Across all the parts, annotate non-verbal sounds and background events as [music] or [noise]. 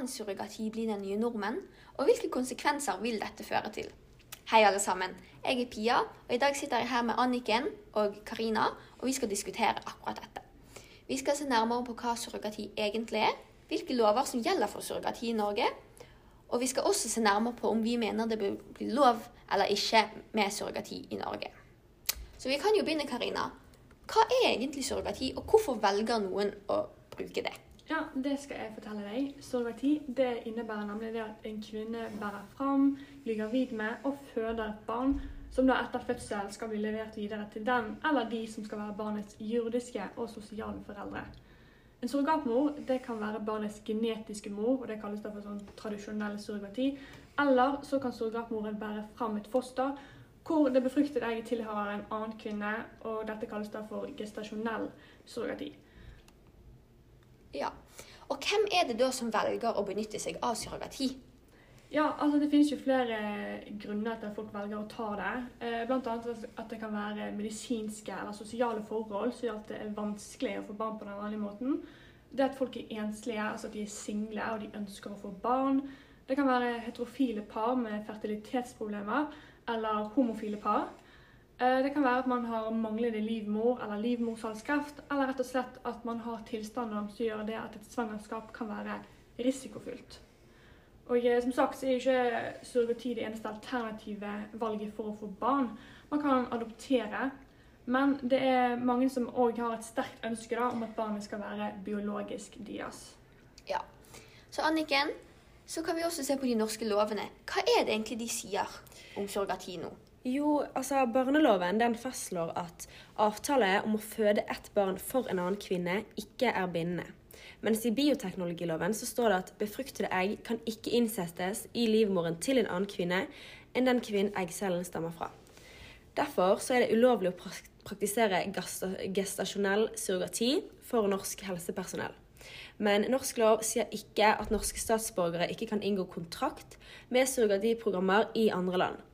Kan surrogati bli den nye nordmenn? Og hvilke konsekvenser vil dette føre til? Hei, alle sammen. Jeg er Pia, og i dag sitter jeg her med Anniken og Karina, og vi skal diskutere akkurat dette. Vi skal se nærmere på hva surrogati egentlig er, hvilke lover som gjelder for surrogati i Norge, og vi skal også se nærmere på om vi mener det bør bli lov eller ikke med surrogati i Norge. Så vi kan jo begynne, Karina. Hva er egentlig surrogati, og hvorfor velger noen å bruke det? Ja, det skal jeg fortelle deg. Surrogati det innebærer nemlig det at en kvinne bærer fram, blir gravid med og føder et barn som da etter fødsel skal bli levert videre til den eller de som skal være barnets juridiske og sosiale foreldre. En surrogatmor det kan være barnets genetiske mor, og det kalles da for sånn tradisjonell surrogati. Eller så kan surrogatmoren bære fram et foster hvor det befruktede egget tilhører en annen kvinne, og dette kalles da for gestasjonell surrogati. Ja. Og hvem er det da som velger å benytte seg av surrogati? Ja, altså Det finnes jo flere grunner til at folk velger å ta det. Bl.a. blant annet at det kan være medisinske eller sosiale forhold som gjør at det er vanskelig å få barn på den vanlige måten. Det at folk er enslige, altså at de er single og de ønsker å få barn. Det kan være heterofile par med fertilitetsproblemer eller homofile par. Eh, det kan være at man har manglende livmor eller livmorsalskreft, eller rett og slett at man har tilstander som gjør det at et svangerskap kan være risikofylt. Og eh, som sagt så er ikke surrogati det eneste alternative valget for å få barn. Man kan adoptere, men det er mange som òg har et sterkt ønske da, om at barnet skal være biologisk deres. Ja. Så Anniken, så kan vi også se på de norske lovene. Hva er det egentlig de sier om surrogati nå? Jo, altså Barneloven den fastslår at avtale om å føde ett barn for en annen kvinne ikke er bindende. Mens i bioteknologiloven så står det at befruktede egg kan ikke innsettes i livmoren til en annen kvinne enn den kvinnen eggcellen stammer fra. Derfor så er det ulovlig å praktisere gestasjonell surrogati for norsk helsepersonell. Men norsk lov sier ikke at norske statsborgere ikke kan inngå kontrakt med surrogatiprogrammer i andre land.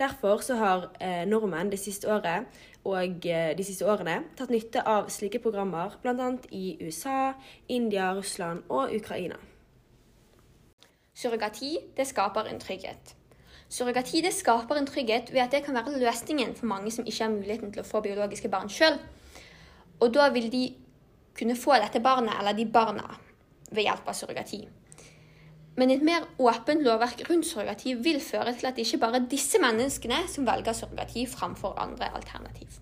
Derfor så har eh, nordmenn det siste året og eh, de siste årene tatt nytte av slike programmer bl.a. i USA, India, Russland og Ukraina. Surrogati det skaper en trygghet. Surrogati det skaper en trygghet ved at det kan være løsningen for mange som ikke har muligheten til å få biologiske barn sjøl. Og da vil de kunne få dette barnet, eller de barna, ved hjelp av surrogati. Men et mer åpent lovverk rundt surrogati vil føre til at det ikke bare er disse menneskene som velger surrogati framfor andre alternativ.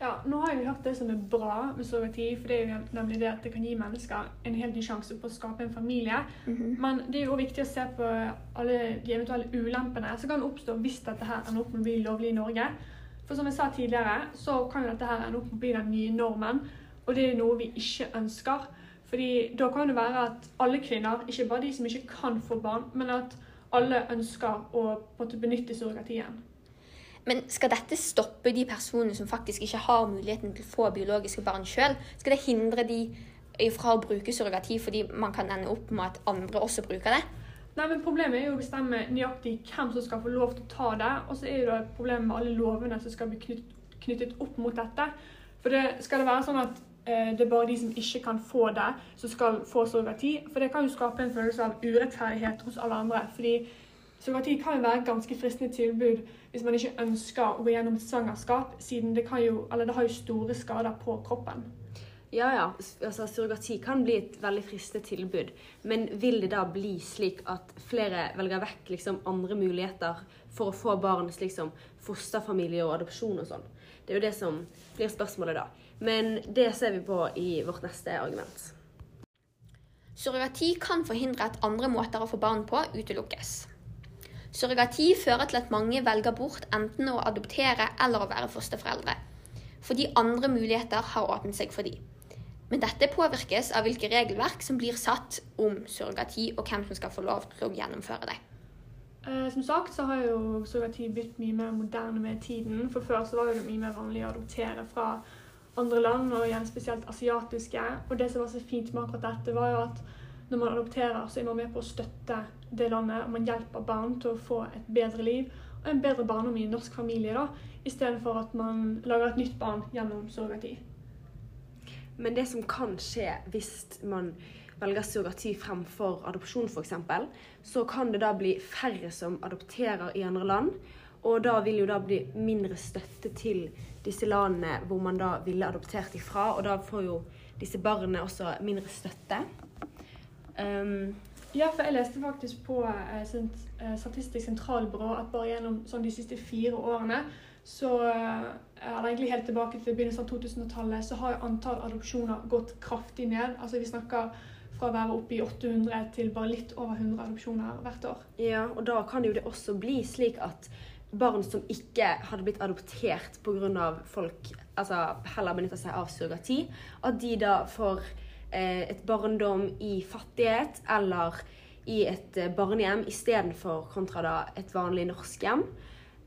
Ja, nå har vi hørt det som er bra med surrogati, for det er jo nemlig det at det kan gi mennesker en helt ny sjanse på å skape en familie. Mm -hmm. Men det er jo viktig å se på alle de eventuelle ulempene som kan oppstå hvis dette her ender opp med å bli lovlig i Norge. For som jeg sa tidligere, så kan jo dette her ende opp med å bli den nye normen, og det er noe vi ikke ønsker. Fordi Da kan det være at alle kvinner, ikke bare de som ikke kan få barn, men at alle ønsker å måtte benytte surrogatien. Men skal dette stoppe de personene som faktisk ikke har muligheten til å få biologiske barn sjøl? Skal det hindre de fra å bruke surrogati fordi man kan ende opp med at andre også bruker det? Nei, men Problemet er jo å bestemme nøyaktig hvem som skal få lov til å ta det. Og så er jo det problemet med alle lovene som skal bli knyttet opp mot dette. For det skal det være sånn at det er bare de som ikke kan få det, som skal få surrogati. For det kan jo skape en følelse av urettferdighet hos alle andre. fordi surrogati kan jo være et ganske fristende tilbud hvis man ikke ønsker å gå gjennom et svangerskap, siden det, jo, det har jo store skader på kroppen. Ja, ja. Altså, surrogati kan bli et veldig fristende tilbud. Men vil det da bli slik at flere velger vekk liksom, andre muligheter for å få barn, slik som fosterfamilie og adopsjon og sånn? Det er jo det som blir spørsmålet da. Men det ser vi på i vårt neste argument. Surrogati kan forhindre at andre måter å få barn på utelukkes. Surrogati fører til at mange velger bort enten å adoptere eller å være fosterforeldre, fordi andre muligheter har åpnet seg for dem. Men dette påvirkes av hvilke regelverk som blir satt om surrogati, og hvem som skal få lov til å gjennomføre det. Eh, som sagt så har jo surrogati blitt mye mer moderne med tiden. For før så var det mye mer vanlig å adoptere fra andre land, og igjen spesielt asiatiske. Og det som var så fint med akkurat dette, var jo at når man adopterer, så er man med på å støtte det landet, og man hjelper barn til å få et bedre liv og en bedre barndom i en norsk familie, da, istedenfor at man lager et nytt barn gjennom surrogati. Men det som kan skje hvis man velger surrogati fremfor adopsjon f.eks., så kan det da bli færre som adopterer i andre land. Og da vil jo da bli mindre støtte til disse landene hvor man da ville adoptert ifra. Og da får jo disse barna også mindre støtte. Um, ja, for jeg leste faktisk på eh, Statistisk sentralbyrå at bare gjennom sånn, de siste fire årene så eller egentlig helt tilbake til begynnelsen av 2000-tallet, så har antall adopsjoner gått kraftig ned. Altså Vi snakker fra å være oppe i 800 til bare litt over 100 adopsjoner hvert år. Ja, og da kan jo det også bli slik at barn som ikke hadde blitt adoptert pga. folk altså heller benytta seg av surrogati, at de da får eh, et barndom i fattighet eller i et eh, barnehjem istedenfor kontra da et vanlig norsk hjem.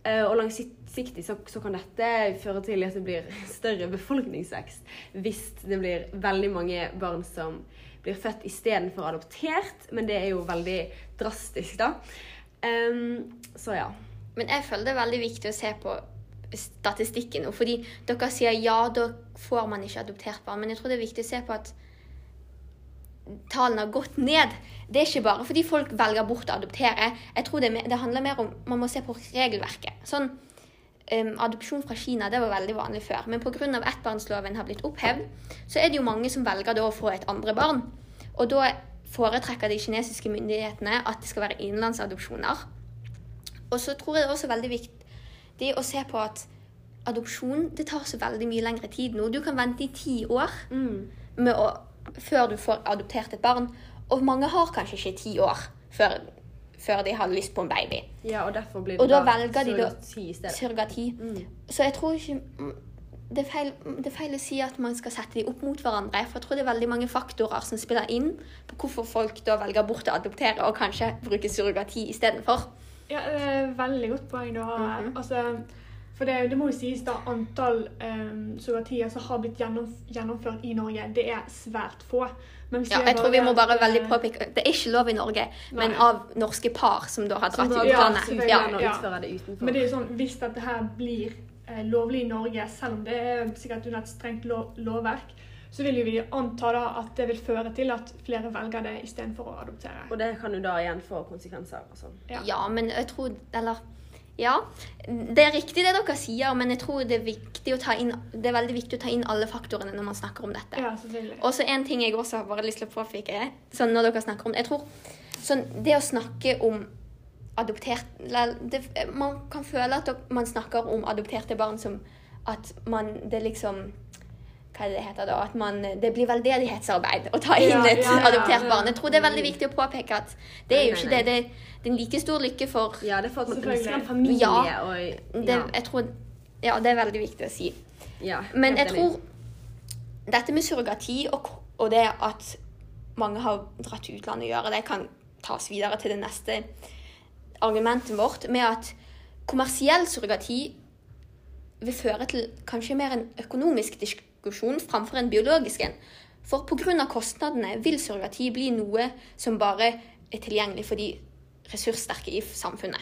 Eh, og langsiktig så, så, kan dette føre til at det blir [laughs] større befolkningsvekst hvis det blir veldig mange barn som blir født istedenfor adoptert. Men det er jo veldig drastisk, da. Um, så ja. Men jeg føler det er veldig viktig å se på statistikken nå. Fordi dere sier ja, da får man ikke adoptert barn. Men jeg tror det er viktig å se på at tallene har gått ned. Det er ikke bare fordi folk velger bort å adoptere. Jeg tror det, det handler mer om Man må se på regelverket. Sånn, um, Adopsjon fra Kina det var veldig vanlig før. Men pga. ettbarnsloven har blitt opphevd, så er det jo mange som velger å få et andre barn. Og da foretrekker de kinesiske myndighetene at det skal være innenlandsadopsjoner. Og så tror jeg det er også veldig viktig å se på at adopsjon det tar så veldig mye lengre tid nå. Du kan vente i ti år mm. med å før du får adoptert et barn. Og mange har kanskje ikke ti år før, før de har lyst på en baby. Ja, Og derfor blir det og da, da velger de da surrogati. Mm. Så jeg tror ikke det er, feil, det er, feil, å si at man skal sette dem opp mot hverandre. For jeg tror det er veldig mange faktorer som spiller inn på hvorfor folk da velger bort å adoptere og kanskje bruke surrogati istedenfor. Ja, det er veldig godt poeng du har. Mm -hmm. Altså, for det, det, må jo sies da antall um, surrogatier som har blitt gjennomført i Norge, det er svært få. ja, jeg tror vi må bare veldig påpeke Det er ikke lov i Norge, nei. men av norske par som da har dratt til utlandet. Ja, ja. Men det er jo sånn, hvis dette her blir eh, lovlig i Norge, selv om det er sikkert under et strengt lov, lovverk, så vil jo vi anta da at det vil føre til at flere velger det istedenfor å adoptere. Og det kan jo da igjen få konsekvenser. og sånn. Ja. ja, men jeg tror Eller ja, det er riktig det dere sier, men jeg tror det er, inn, det er veldig viktig å ta inn alle faktorene når man snakker om dette. Ja. Og så en ting jeg også har bare lyst til å påpeke, sånn når dere snakker om det. Jeg tror sånn, det å snakke om adoptert det, Man kan føle at man snakker om adopterte barn som at man Det liksom hva det heter da, at man, det blir veldedighetsarbeid å ta inn et ja, ja, adoptert barn. Jeg tror det er veldig viktig å påpeke at det er jo ikke det. Det, er en like stor lykke for Ja, det er for at man ønsker en familie. Ja, og, det, jeg tror, ja, det er veldig viktig å si. Men jeg tror dette med surrogati og, og, det at mange har dratt til utlandet og gjøre det, kan tas videre til det neste argumentet vårt med at kommersiell surrogati vil føre til kanskje mer en økonomisk diskusjon diskusjon framfor en biologisk en. For pga. kostnadene vil surrogati bli noe som bare er tilgjengelig for de ressurssterke i samfunnet.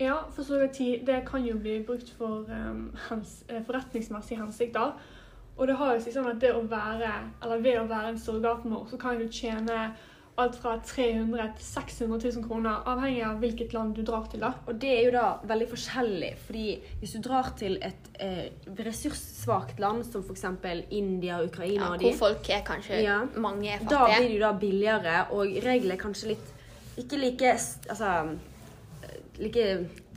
Ja, for surrogati det kan jo bli brukt for um, hens, eh, forretningsmessige hensikter. Og det har jo seg sånn at å være, ved å være en surrogatmor, så kan du tjene alt fra 300 til 600 000 kroner, avhengig av hvilket land du drar til. da. Og det er jo da veldig forskjellig, fordi hvis du drar til et eh, ressurssvakt land som f.eks. India og Ukraina ja, og de, Hvor folk er kanskje ja, mange er fattige. Da blir det jo da billigere, og reglene er kanskje litt ikke like altså like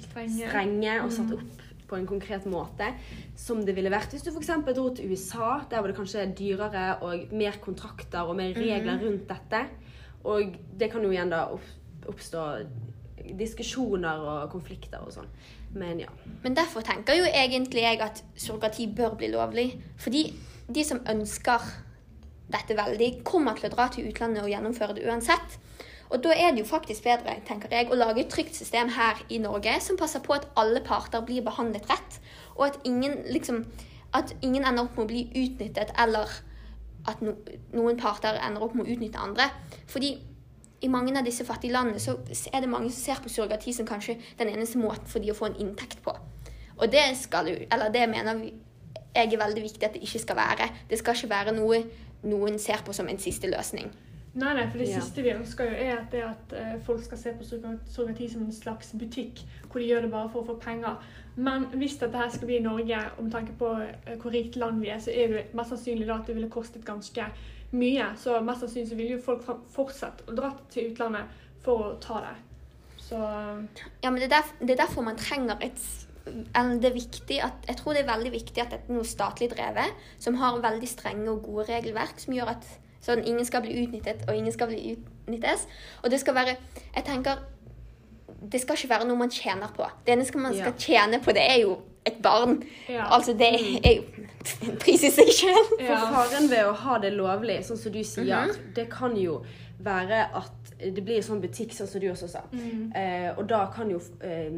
strenge, strenge og satt mm. opp på en konkret måte som det ville vært hvis du f.eks. dro til USA. Der var det kanskje dyrere og mer kontrakter og mer regler mm. rundt dette. Og det kan jo igjen da oppstå diskusjoner og konflikter og sånn. Men ja. Men derfor tenker jo egentlig jeg at surrogati bør bli lovlig. Fordi de som ønsker dette veldig, kommer til å dra til utlandet og gjennomføre det uansett. Og da er det jo faktisk bedre, tenker jeg, å lage et trygt system her i Norge som passer på at alle parter blir behandlet rett, og at ingen liksom at ingen ender opp med å bli utnyttet eller at no, noen parter ender opp med å utnytte andre. Fordi i mange av disse fattige landene så er det mange som ser på surrogati som kanskje den eneste måten for de å få en inntekt på. Og det skal jo, eller det mener jeg er veldig viktig at det ikke skal være. Det skal ikke være noe noen ser på som en siste løsning. Nei, nei, for det siste vi ønsker jo er at, det at eh, folk skal se på surroga- surrogati som en slags butikk, hvor de gjør det bare for å få penger. Men hvis dette her skal bli i Norge, om tanke på eh, hvor rikt land vi er, så er det mest sannsynlig da at det ville kostet ganske mye. Så mest sannsynlig så vil jo folk fortsatt å dra til utlandet for å ta det. Så Ja, men det er, derfor, det er derfor man trenger et eller det er viktig at, Jeg tror det er veldig viktig at det er noe statlig drevet, som har veldig strenge og gode regelverk, som gjør at sånn, ingen skal bli utnyttet, og ingen skal bli utnyttes. Og det skal være Jeg tenker Det skal ikke være noe man tjener på. Det eneste man skal Ja. tjene på, det er jo et barn. ja. Altså, det er jo en [laughs] pris i seg selv. For faren ved å ha det lovlig, sånn som du sier, Mhm. det kan jo være at det blir sånn butikk, sånn som du også sa. Mm. Eh, og da kan jo eh,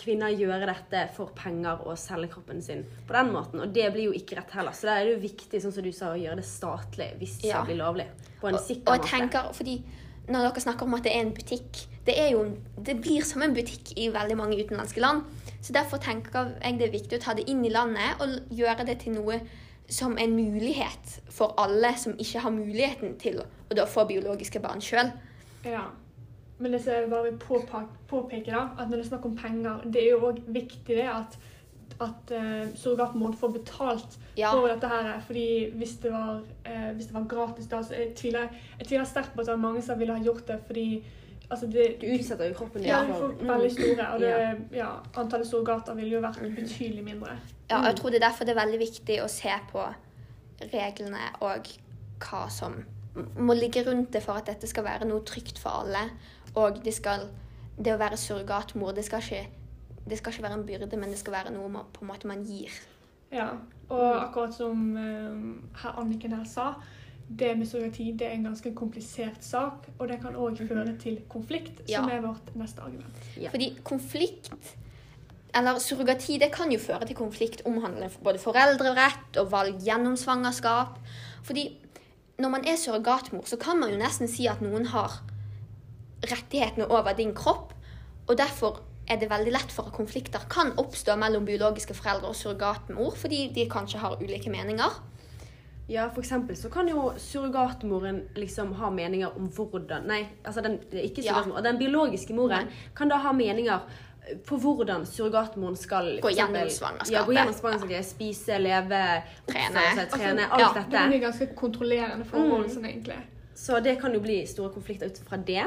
kvinner gjøre dette for penger og selge kroppen sin på den måten. Og det blir jo ikke rett heller. Så da er det jo viktig, sånn som du sa, å gjøre det statlig hvis det Ja. skal bli lovlig. På en Og, sikker og måte. tenker, fordi når dere snakker om at det er en butikk Det, er jo, det blir som en butikk i veldig mange utenlandske land. Så derfor tenker jeg det er viktig å ta det inn i landet og gjøre det til noe som en mulighet for alle som ikke har muligheten til å da få biologiske barn sjøl. Ja. Men det som jeg bare vil påpeke, da, at når det er snakk om penger, det er jo òg viktig det at, at uh, surrogatmoren får betalt Ja. for dette her. Fordi hvis det var, uh, hvis det var gratis, da, så jeg tviler, jeg tviler sterkt på at det var mange som ville ha gjort det. fordi altså det, Du utsetter jo kroppen din ja, du får Mm. veldig store, og det, Ja. ja, antallet surrogater ville jo vært betydelig mindre. Ja, og jeg tror det er derfor det er veldig viktig å se på reglene og hva som må ligge rundt det for at dette skal være noe trygt for alle. Og det, skal, det å være surrogatmor, det skal, ikke, det skal ikke være en byrde, men det skal være noe man, på en måte man gir. Ja, og akkurat som eh, herr Anniken her sa, det med surrogati det er en ganske komplisert sak, og det kan òg føre til konflikt, som Ja. er vårt neste argument. Ja. Fordi konflikt eller surrogati det kan jo føre til konflikt omhandlende både foreldrerett og valg gjennom svangerskap. Fordi når man er surrogatmor, så kan man jo nesten si at noen har rettighetene over din kropp. Og derfor er det veldig lett for at konflikter kan oppstå mellom biologiske foreldre og surrogatmor, fordi de kanskje har ulike meninger. Ja, for eksempel så kan jo surrogatmoren liksom ha meninger om hvordan Nei, altså den, ikke Ja. Den biologiske moren kan da ha meninger på hvordan surrogatmoren skal Gå gjennom svangerskapet. Ja, gå gjennom svangerskapet. Spise, leve, Trene. oppføre seg, trene. Altså, alt ja, Det dette. Det blir ganske kontrollerende forhold, Mm. sånn egentlig. Så det kan jo bli store konflikter ut fra det.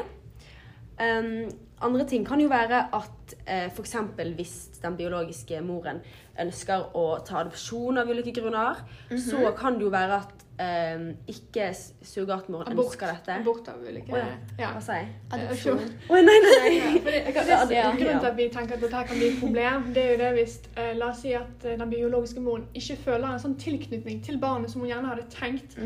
Um, andre ting kan jo være at eh, f.eks. hvis den biologiske moren ønsker å ta adopsjon av ulike grunner, så kan det jo være at eh, ikke surrogatmor ønsker dette. Abort av ulike oh, ja. ja. Hva sa jeg? Adopsjon. Å nei, nei, nei! Grunnen til at vi tenker at dette kan bli et problem, det er jo det hvis eh, La oss si at eh, den biologiske moren ikke føler en sånn tilknytning til barnet som hun gjerne hadde tenkt.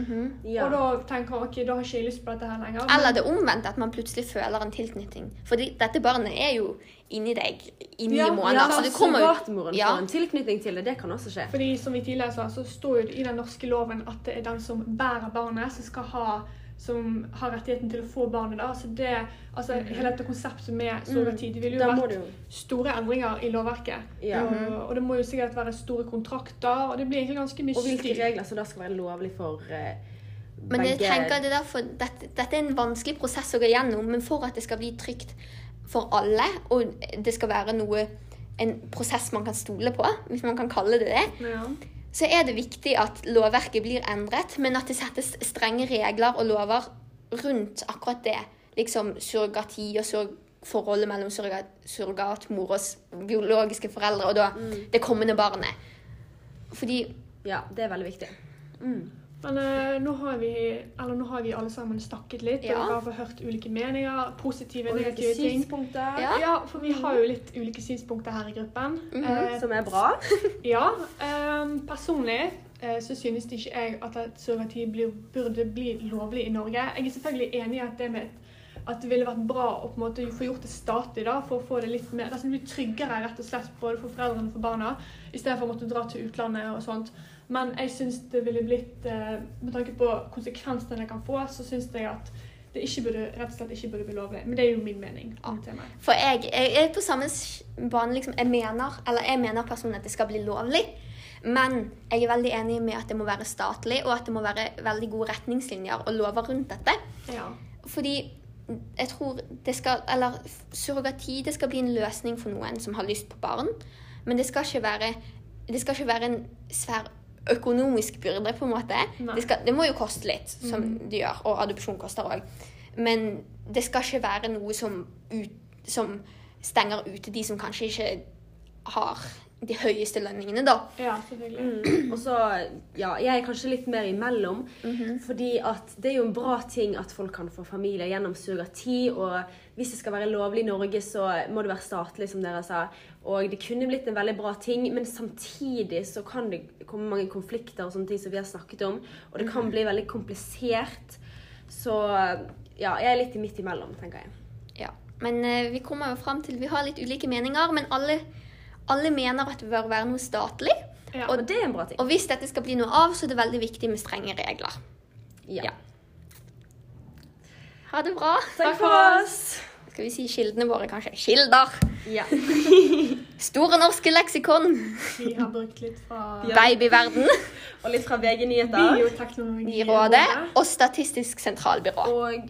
Ja. Og da tenker hun ok, da har ikke jeg lyst på dette her lenger. men- Eller det omvendte, at man plutselig føler en tilknytning. For dette barnet er jo inni deg i ni Ja, måneder. Ja, så det kommer jo surrogatmoren Ja. får en tilknytning til det. Det kan også skje. Fordi som vi tidligere sa, så står jo det i den norske loven at det er den som bærer barnet, som skal ha som har rettigheten til å få barnet. da. Så det, altså Hele dette konseptet med surrogati det ville jo vært jo store endringer i lovverket. Ja. Og, og det må jo sikkert være store kontrakter, og det blir egentlig ganske mye Og hvilke styr. regler som da skal være lovlig for uh, Men jeg tenker det er derfor, dette, dette er en vanskelig prosess å gå gjennom, men for at det skal bli trygt for alle, og det skal være noe en prosess man kan stole på, hvis man kan kalle det det, Ja. Så er det viktig at lovverket blir endret, men at det settes strenge regler og lover rundt akkurat det. Liksom surrogati og surg forholdet mellom surrogat, surrogatmor og biologiske foreldre, og da det kommende barnet. Fordi Ja, det er veldig viktig. Mm. Men uh, nå, har vi, eller nå har vi alle sammen snakket litt, Ja. og dere har hørt ulike meninger, positive og negative ting. synspunkter Ja. Ja, for vi har jo litt ulike synspunkter her i gruppen. Mm -hmm. uh, som er bra. [laughs] Ja, Um, personlig eh, så synes ikke jeg at et surrogati burde bli lovlig i Norge. Jeg er selvfølgelig enig i at det med at det ville vært bra å måte få gjort det statlig da, for å få det litt mer, altså det blir tryggere rett og slett både for foreldrene og for barna, i stedet for å måtte dra til utlandet og sånt. Men jeg synes det ville blitt, eh, med tanke på konsekvensene det kan få, så synes jeg at det ikke burde, rett og slett ikke burde bli lovlig. Men det er jo min mening. For jeg, jeg er på samme bane, liksom. Jeg mener, eller jeg mener personlig at det skal bli lovlig. Men jeg er veldig enig med at det må være statlig, og at det må være veldig gode retningslinjer og lover rundt dette. Ja. Fordi jeg tror det skal Eller surrogati det skal bli en løsning for noen som har lyst på barn. Men det skal ikke være, det skal ikke være en svær økonomisk byrde, på en måte. Det, skal, det må jo koste litt, som det gjør. Og adopsjon koster òg. Men det skal ikke være noe som, ut, som stenger ute de som kanskje ikke har de høyeste lønningene, da. ja, selvfølgelig. Mm. Og så, ja, jeg er kanskje litt mer imellom. Fordi at det er jo en bra ting at folk kan få familie gjennom surrogati. Og hvis det skal være lovlig i Norge, så må det være statlig, som dere sa. Og det kunne blitt en veldig bra ting, men samtidig så kan det komme mange konflikter og sånne ting som vi har snakket om. Og det kan bli veldig komplisert. Så ja, jeg er litt midt imellom, tenker jeg. Ja. Men eh, vi kommer jo fram til Vi har litt ulike meninger, men alle, alle mener at det bør være noe statlig. Ja. Og det er en bra ting. Og hvis dette skal bli noe av, så er det veldig viktig med strenge regler. Ja. Ja. Ha det bra. Takk for oss! Skal vi si kildene våre, kanskje? Kilder! Ja. [laughs] Store norske leksikon. Vi har brukt litt fra Ja. Babyverden. Og litt fra VG Nyheter. Bioteknologirådet. Rådet og Statistisk sentralbyrå. Og